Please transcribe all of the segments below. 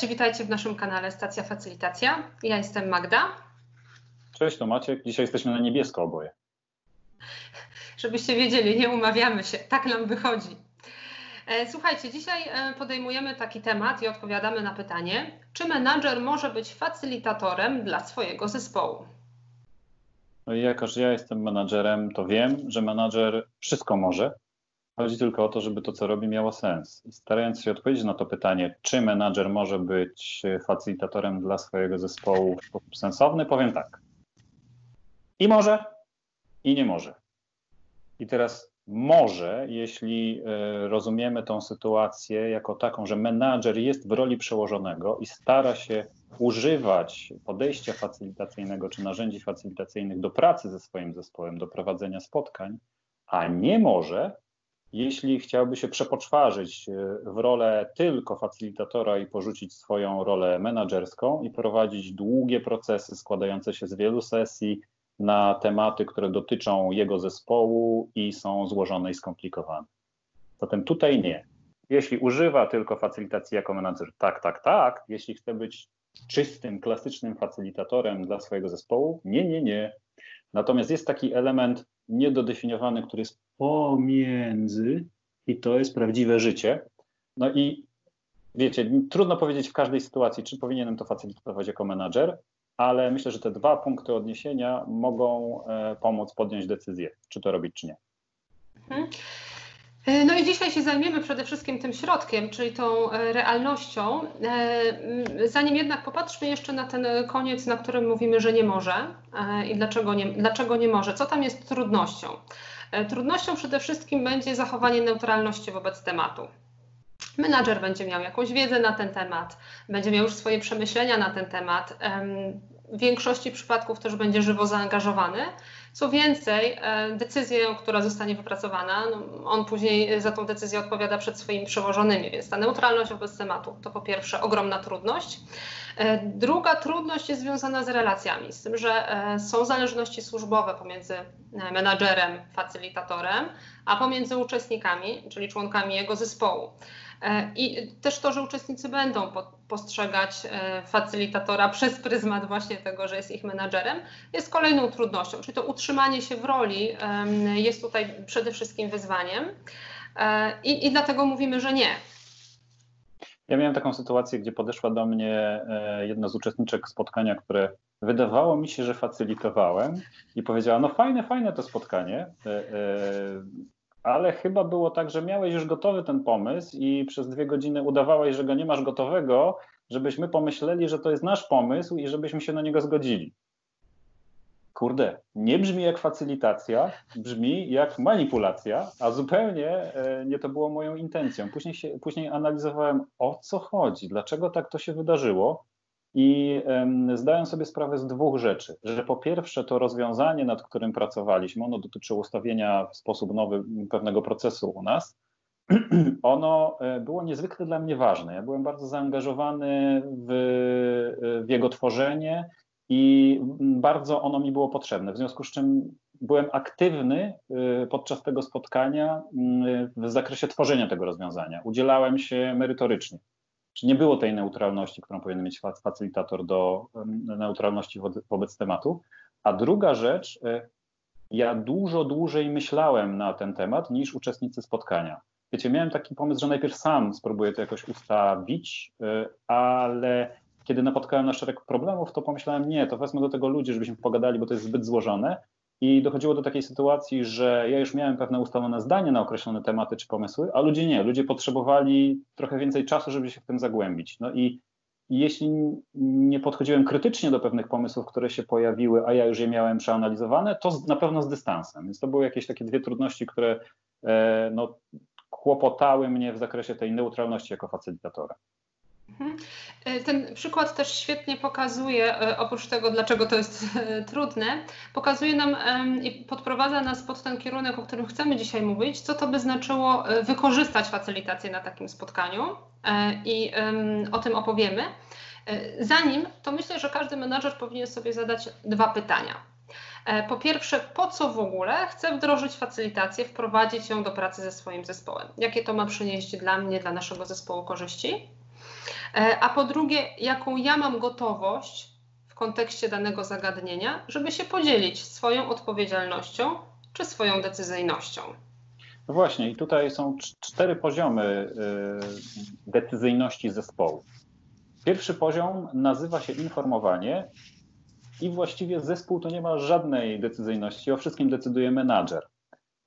Cześć, witajcie w naszym kanale Stacja Facylitacja. Ja jestem Magda. Cześć, to Maciek. Dzisiaj jesteśmy na niebiesko oboje. Żebyście wiedzieli, nie umawiamy się, tak nam wychodzi. E, słuchajcie, dzisiaj e, podejmujemy taki temat i odpowiadamy na pytanie, czy menadżer może być facylitatorem dla swojego zespołu? No i jako, że ja jestem menadżerem, to wiem, że menadżer wszystko może, Chodzi tylko o to, żeby to, co robi, miało sens. I starając się odpowiedzieć na to pytanie, czy menadżer może być facylitatorem dla swojego zespołu w sposób sensowny, powiem tak. I może, i nie może. I teraz może, jeśli e, rozumiemy tą sytuację jako taką, że menadżer jest w roli przełożonego i stara się używać podejścia facylitacyjnego czy narzędzi facylitacyjnych do pracy ze swoim zespołem, do prowadzenia spotkań, a nie może, jeśli chciałby się przepoczwarzyć e, w rolę tylko facylitatora i porzucić swoją rolę menedżerską i prowadzić długie procesy składające się z wielu sesji na tematy, które dotyczą jego zespołu i są złożone i skomplikowane. Zatem tutaj nie. Jeśli używa tylko facylitacji jako menadżer, tak, tak, tak. Jeśli chce być czystym, klasycznym facylitatorem dla swojego zespołu, nie, nie, nie. Natomiast jest taki element niedodefiniowany, który jest pomiędzy i to jest prawdziwe życie. No i wiecie, trudno powiedzieć w każdej sytuacji, czy powinienem to facylitować jako menadżer, ale myślę, że te dwa punkty odniesienia mogą e, pomóc podjąć decyzję, czy to robić, czy nie. Mhm. E, no i dzisiaj się zajmiemy przede wszystkim tym środkiem, czyli tą e, realnością. E, zanim jednak popatrzmy jeszcze na ten koniec, na którym mówimy, że nie może i dlaczego nie, dlaczego nie może, co tam jest trudnością. Trudnością przede wszystkim będzie zachowanie neutralności wobec tematu. Menadżer będzie miał jakąś wiedzę na ten temat, będzie miał już swoje przemyślenia na ten temat. W większości przypadków też będzie żywo zaangażowany, co więcej, e, decyzję, która zostanie wypracowana, no, on później za tą decyzję odpowiada przed swoimi przełożonymi, więc ta neutralność wobec tematu to po pierwsze ogromna trudność. E, druga trudność jest związana z relacjami, z tym, że e, są zależności służbowe pomiędzy menadżerem, facylitatorem, a pomiędzy uczestnikami, czyli członkami jego zespołu. E, I też to, że uczestnicy będą postrzegać e, facylitatora przez pryzmat właśnie tego, że jest ich menadżerem, jest kolejną trudnością. Czyli to utrzymanie się w roli jest tutaj przede wszystkim wyzwaniem. E, I, i dlatego mówimy, że nie. Ja miałem taką sytuację, gdzie podeszła do mnie jedna z uczestniczek spotkania, które wydawało mi się, że facylitowałem i powiedziała, no fajne, fajne to spotkanie ale chyba było tak, że miałeś już gotowy ten pomysł i przez dwie godziny udawałeś, że go nie masz gotowego, żebyśmy pomyśleli, że to jest nasz pomysł i żebyśmy się na niego zgodzili. Kurde, nie brzmi jak facylitacja, brzmi jak manipulacja, a zupełnie e, nie to było moją intencją. Później, się, później analizowałem, o co chodzi, dlaczego tak to się wydarzyło. I zdałem sobie sprawę z dwóch rzeczy. Że po pierwsze, to rozwiązanie, nad którym pracowaliśmy, ono dotyczyło ustawienia w sposób nowy pewnego procesu u nas. Ono e, było niezwykle dla mnie ważne. Ja byłem bardzo zaangażowany w, w jego tworzenie i bardzo ono mi było potrzebne. W związku z czym byłem aktywny e, podczas tego spotkania w zakresie tworzenia tego rozwiązania. Udzielałem się merytorycznie. Czy nie było tej neutralności, którą powinien mieć facylitator do neutralności wobec tematu. A druga rzecz, e, ja dużo dłużej myślałem na ten temat niż uczestnicy spotkania. Wiecie, miałem taki pomysł, że najpierw sam spróbuję to jakoś ustawić, e, ale kiedy napotkałem na szereg problemów, to pomyślałem, nie, to wezmę do tego ludzi, żebyśmy pogadali, bo to jest zbyt złożone. I dochodziło do takiej sytuacji, że ja już miałem pewne ustalone zdanie na określone tematy czy pomysły, a ludzie nie. Ludzie potrzebowali trochę więcej czasu, żeby się w tym zagłębić. No i jeśli nie podchodziłem krytycznie do pewnych pomysłów, które się pojawiły, a ja już je miałem przeanalizowane, to na pewno z dystansem. Więc to były jakieś takie dwie trudności, które e, no, kłopotały mnie w zakresie tej neutralności jako facylitatora. Mhm. E, ten przykład też świetnie pokazuje, e, oprócz tego, dlaczego to jest e, trudne, pokazuje nam i podprowadza nas pod ten kierunek, o którym chcemy dzisiaj mówić, co to by znaczyło wykorzystać facylitację na takim spotkaniu i o tym opowiemy. Zanim, to myślę, że każdy menadżer powinien sobie zadać dwa pytania. Po pierwsze, po co w ogóle chcę wdrożyć facylitację, wprowadzić ją do pracy ze swoim zespołem? Jakie to ma przynieść dla mnie, dla naszego zespołu korzyści? A po drugie, jaką ja mam gotowość w kontekście danego zagadnienia, żeby się podzielić swoją odpowiedzialnością czy swoją decyzyjnością. No właśnie, i tutaj są cztery poziomy decyzyjności zespołu. Pierwszy poziom nazywa się informowanie i właściwie zespół to nie ma żadnej decyzyjności. O wszystkim decyduje menadżer.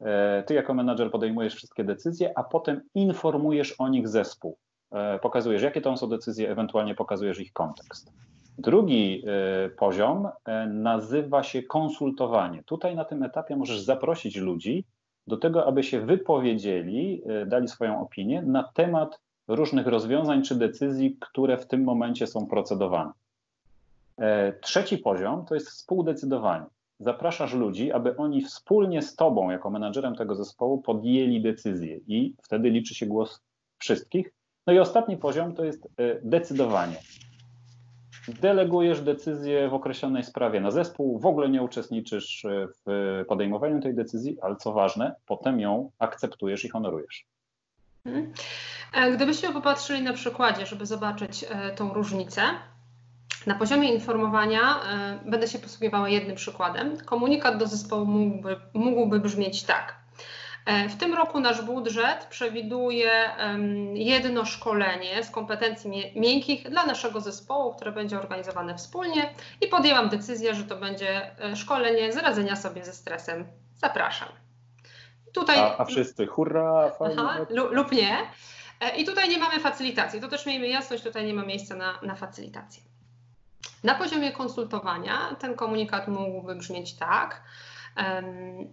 E, ty jako menadżer podejmujesz wszystkie decyzje, a potem informujesz o nich zespół. E, pokazujesz, jakie to są decyzje, ewentualnie pokazujesz ich kontekst. Drugi e, poziom nazywa się konsultowanie. Tutaj na tym etapie możesz zaprosić ludzi do tego, aby się wypowiedzieli, dali swoją opinię na temat różnych rozwiązań czy decyzji, które w tym momencie są procedowane. E, trzeci poziom to jest współdecydowanie. Zapraszasz ludzi, aby oni wspólnie z tobą, jako menadżerem tego zespołu, podjęli decyzję i wtedy liczy się głos wszystkich. No i ostatni poziom to jest e, decydowanie. Delegujesz decyzję w określonej sprawie na zespół, w ogóle nie uczestniczysz e, w podejmowaniu tej decyzji, ale co ważne, potem ją akceptujesz i honorujesz. Mhm. Gdybyśmy popatrzyli na przykładzie, żeby zobaczyć tą różnicę, na poziomie informowania y, będę się posługiwała jednym przykładem. Komunikat do zespołu mógłby, mógłby brzmieć tak. E, w tym roku nasz budżet przewiduje jedno szkolenie z kompetencji miękkich dla naszego zespołu, które będzie organizowane wspólnie i podjęłam decyzję, że to będzie e, szkolenie z radzenia sobie ze stresem. Zapraszam. Tutaj, a, a wszyscy hurra, fajnie. Aha, lub nie. I tutaj nie mamy facylitacji. To też miejmy jasność, tutaj nie ma miejsca na, na facylitację. Na poziomie konsultowania ten komunikat mógłby brzmieć tak.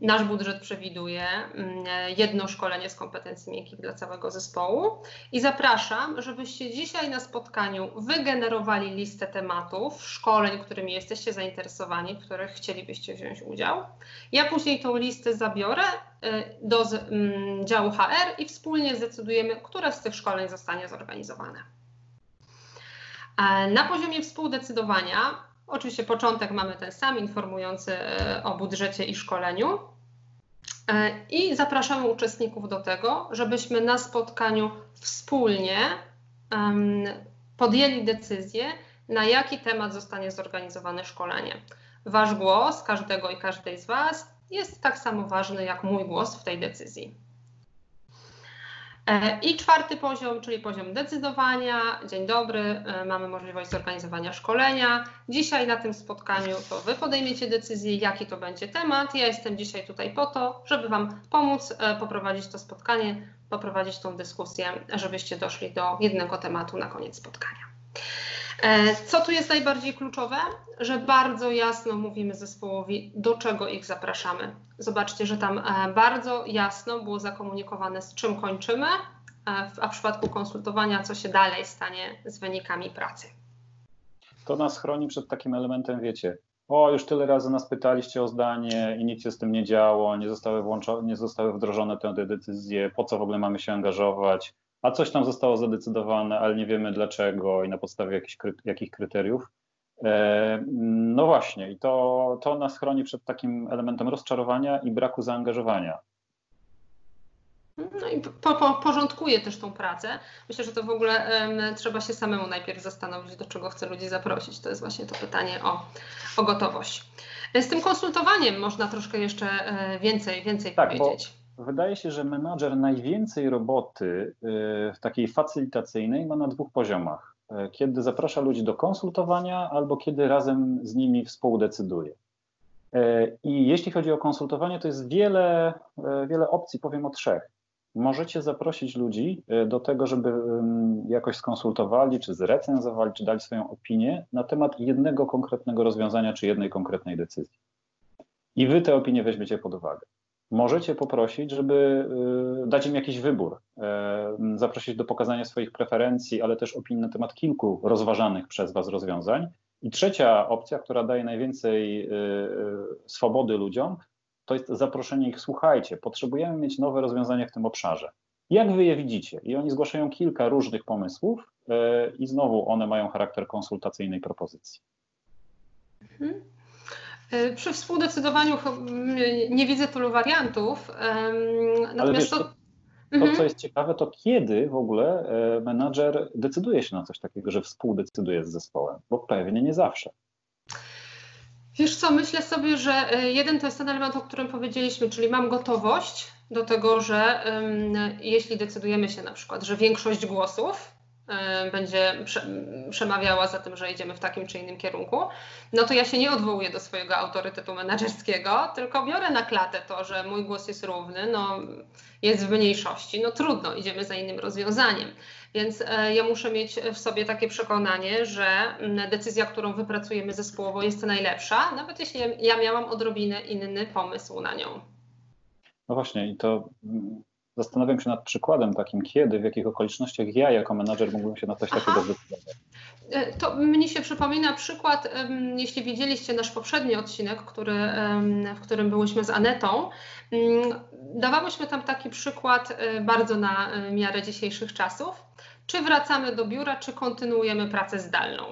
Nasz budżet przewiduje mm, jedno szkolenie z kompetencji miękkich dla całego zespołu i zapraszam, żebyście dzisiaj na spotkaniu wygenerowali listę tematów, szkoleń, którymi jesteście zainteresowani, w których chcielibyście wziąć udział. Ja później tą listę zabiorę y, do mm, działu HR i wspólnie zdecydujemy, które z tych szkoleń zostanie zorganizowane. E, na poziomie współdecydowania, oczywiście początek mamy ten sam, informujący e, o budżecie i szkoleniu. E, I zapraszamy uczestników do tego, żebyśmy na spotkaniu wspólnie podjęli decyzję, na jaki temat zostanie zorganizowane szkolenie. Wasz głos, każdego i każdej z Was, jest tak samo ważny jak mój głos w tej decyzji. E, I czwarty poziom, czyli poziom decydowania. Dzień dobry, e, mamy możliwość zorganizowania szkolenia. Dzisiaj na tym spotkaniu to Wy podejmiecie decyzję, jaki to będzie temat. Ja jestem dzisiaj tutaj po to, żeby Wam pomóc e, poprowadzić to spotkanie, poprowadzić tą dyskusję, żebyście doszli do jednego tematu na koniec spotkania. E, co tu jest najbardziej kluczowe? Że bardzo jasno mówimy zespołowi, do czego ich zapraszamy. Zobaczcie, że tam e, bardzo jasno było zakomunikowane, z czym kończymy, e, a w przypadku konsultowania, co się dalej stanie z wynikami pracy. To nas chroni przed takim elementem, wiecie, o, już tyle razy nas pytaliście o zdanie i nic się z tym nie działo, nie zostały, włączone, nie zostały wdrożone te decyzje, po co w ogóle mamy się angażować, a coś tam zostało zadecydowane, ale nie wiemy dlaczego i na podstawie jakich, jakich kryteriów. E, no właśnie, i to, to nas chroni przed takim elementem rozczarowania i braku zaangażowania. No i po, po, porządkuje też tą pracę. Myślę, że to w ogóle um, trzeba się samemu najpierw zastanowić, do czego chce ludzi zaprosić. To jest właśnie to pytanie o, o gotowość. Z tym konsultowaniem można troszkę jeszcze e, więcej, więcej tak, powiedzieć. Wydaje się, że menadżer najwięcej roboty y, w takiej facylitacyjnej ma na dwóch poziomach. Y, kiedy zaprasza ludzi do konsultowania, albo kiedy razem z nimi współdecyduje. Y, I jeśli chodzi o konsultowanie, to jest wiele, wiele opcji, powiem o trzech. Możecie zaprosić ludzi do tego, żeby jakoś skonsultowali, czy zrecenzowali, czy dali swoją opinię na temat jednego konkretnego rozwiązania, czy jednej konkretnej decyzji. I wy te opinie weźmiecie pod uwagę możecie poprosić, żeby y, dać im jakiś wybór, e, zaprosić do pokazania swoich preferencji, ale też opinii na temat kilku rozważanych przez Was rozwiązań. I trzecia opcja, która daje najwięcej y, y, swobody ludziom, to jest zaproszenie ich, słuchajcie, potrzebujemy mieć nowe rozwiązania w tym obszarze. Jak wy je widzicie? I oni zgłaszają kilka różnych pomysłów i znowu one mają charakter konsultacyjnej propozycji. Mhm. E, przy współdecydowaniu nie widzę tylu wariantów. Natomiast to, To, mhm. co jest ciekawe, to kiedy w ogóle e, menadżer decyduje się na coś takiego, że współdecyduje z zespołem, bo pewnie nie zawsze. Wiesz co, myślę sobie, że e, jeden to jest ten element, o którym powiedzieliśmy, czyli mam gotowość do tego, że um, jeśli decydujemy się na przykład, że większość głosów będzie przemawiała za tym, że idziemy w takim czy innym kierunku, no to ja się nie odwołuję do swojego autorytetu menedżerskiego, tylko biorę na klatę to, że mój głos jest równy, no jest w mniejszości, no trudno, idziemy za innym rozwiązaniem. Więc e, ja muszę mieć w sobie takie przekonanie, że decyzja, którą wypracujemy zespołowo jest najlepsza, nawet jeśli ja miałam odrobinę inny pomysł na nią. No właśnie, i to zastanawiam się nad przykładem takim, kiedy, w jakich okolicznościach ja jako menadżer mógłbym się na coś Aha. takiego zdecydować. E, to mnie się przypomina przykład, jeśli widzieliście nasz poprzedni odcinek, który, w którym byłyśmy z Anetą, mm, dawałyśmy tam taki przykład e, bardzo na e, miarę dzisiejszych czasów. Czy wracamy do biura, czy kontynuujemy pracę zdalną?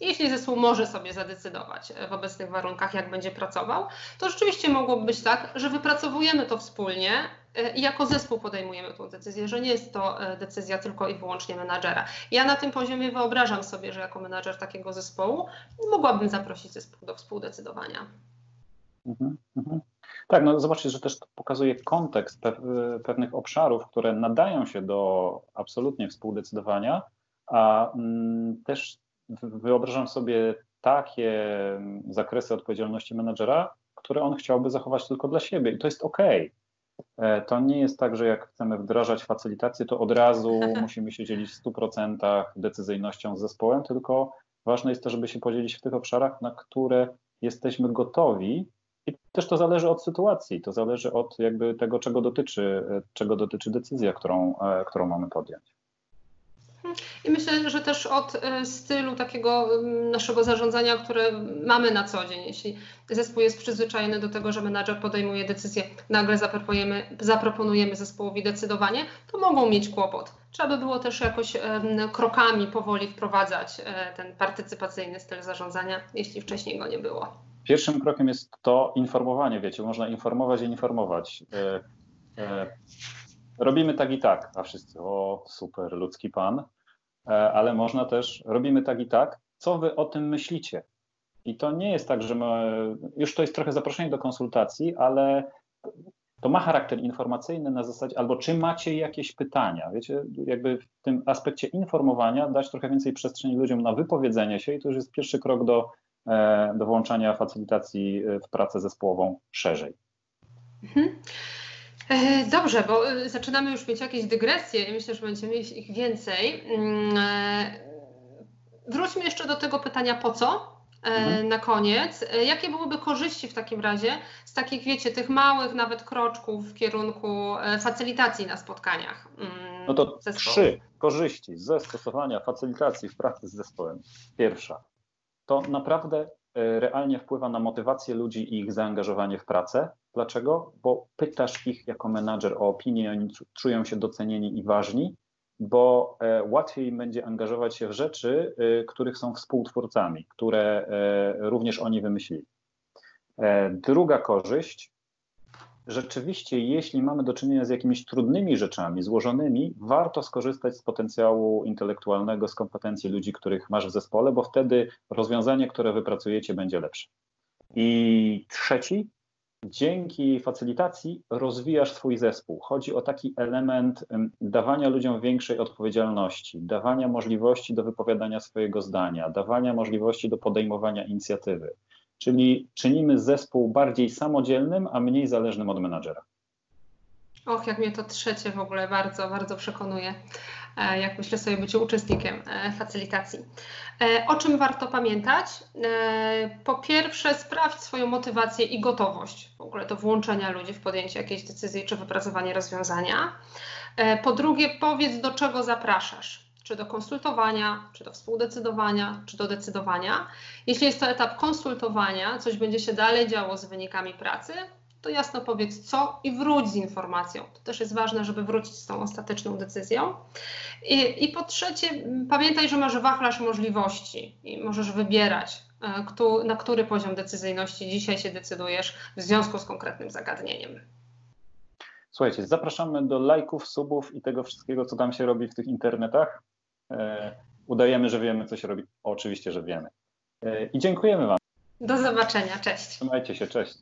Jeśli zespół może sobie zadecydować w obecnych warunkach, jak będzie pracował, to rzeczywiście mogłoby być tak, że wypracowujemy to wspólnie i jako zespół podejmujemy tę decyzję, że nie jest to e, decyzja tylko i wyłącznie menadżera. Ja na tym poziomie wyobrażam sobie, że jako menadżer takiego zespołu mogłabym zaprosić zespół do współdecydowania. Mhm, mhm. Tak, no zobaczcie, że też to pokazuje kontekst pewnych obszarów, które nadają się do absolutnie współdecydowania, a mm, też wyobrażam sobie takie zakresy odpowiedzialności menedżera, które on chciałby zachować tylko dla siebie i to jest ok. E, to nie jest tak, że jak chcemy wdrażać facylitację, to od razu musimy się dzielić w 100% decyzyjnością z zespołem, tylko ważne jest to, żeby się podzielić w tych obszarach, na które jesteśmy gotowi i też to zależy od sytuacji, to zależy od jakby tego, czego dotyczy, czego dotyczy decyzja, którą, e, którą mamy podjąć. I myślę, że też od e, stylu takiego naszego zarządzania, które mamy na co dzień. Jeśli zespół jest przyzwyczajony do tego, że menadżer podejmuje decyzję, nagle zaproponujemy, zespołowi decydowanie, to mogą mieć kłopot. Trzeba by było też jakoś krokami powoli wprowadzać e, ten partycypacyjny styl zarządzania, jeśli wcześniej go nie było. Pierwszym krokiem jest to informowanie, wiecie, można informować i informować. E, robimy tak i tak, a wszyscy, o super, ludzki pan, e, ale można też, robimy tak i tak, co wy o tym myślicie? I to nie jest tak, że my, już to jest trochę zaproszenie do konsultacji, ale to ma charakter informacyjny na zasadzie, albo czy macie jakieś pytania, wiecie, jakby w tym aspekcie informowania dać trochę więcej przestrzeni ludziom na wypowiedzenie się i to już jest pierwszy krok do, e, do włączania facylitacji w pracę zespołową szerzej. Mhm. E, dobrze, bo e, zaczynamy już mieć jakieś dygresje i myślę, że będziemy mieć ich więcej. Mm, e, wróćmy jeszcze do tego pytania po co? Mhm. Na koniec, jakie byłyby korzyści w takim razie z takich, wiecie, tych małych nawet kroczków w kierunku facylitacji na spotkaniach? Mm, no to zespołu? trzy korzyści ze stosowania facylitacji w pracy z zespołem. Pierwsza, to naprawdę realnie wpływa na motywację ludzi i ich zaangażowanie w pracę. Dlaczego? Bo pytasz ich jako menadżer o opinię, oni czują się docenieni i ważni, bo e, łatwiej będzie angażować się w rzeczy, e, których są współtwórcami, które e, również oni wymyślili. Druga korzyść, rzeczywiście, jeśli mamy do czynienia z jakimiś trudnymi rzeczami, złożonymi, warto skorzystać z potencjału intelektualnego, z kompetencji ludzi, których masz w zespole, bo wtedy rozwiązanie, które wypracujecie, będzie lepsze. I trzeci, dzięki facylitacji rozwijasz swój zespół. Chodzi o taki element dawania ludziom większej odpowiedzialności, dawania możliwości do wypowiadania swojego zdania, dawania możliwości do podejmowania inicjatywy. Czyli czynimy zespół bardziej samodzielnym, a mniej zależnym od menadżera. Och, jak mnie to trzecie w ogóle bardzo, bardzo przekonuje, e, jak myślę sobie być uczestnikiem e, facylitacji. E, o czym warto pamiętać? Po pierwsze, sprawdź swoją motywację i gotowość w ogóle do włączenia ludzi w podjęcie jakiejś decyzji czy wypracowanie rozwiązania. Po drugie, powiedz, do czego zapraszasz czy do konsultowania, czy do współdecydowania, czy do decydowania. Jeśli jest to etap konsultowania, coś będzie się dalej działo z wynikami pracy, to jasno powiedz co i wróć z informacją. To też jest ważne, żeby wrócić z tą ostateczną decyzją. I, i po trzecie, pamiętaj, że masz wachlarz możliwości i możesz wybierać, e, na który poziom decyzyjności dzisiaj się decydujesz w związku z konkretnym zagadnieniem. Słuchajcie, zapraszamy do lajków, subów i tego wszystkiego, co tam się robi w tych internetach. E, udajemy, że wiemy, co się robi. Oczywiście, że wiemy. E, I dziękujemy Wam. Do zobaczenia. Cześć. Trzymajcie się, cześć.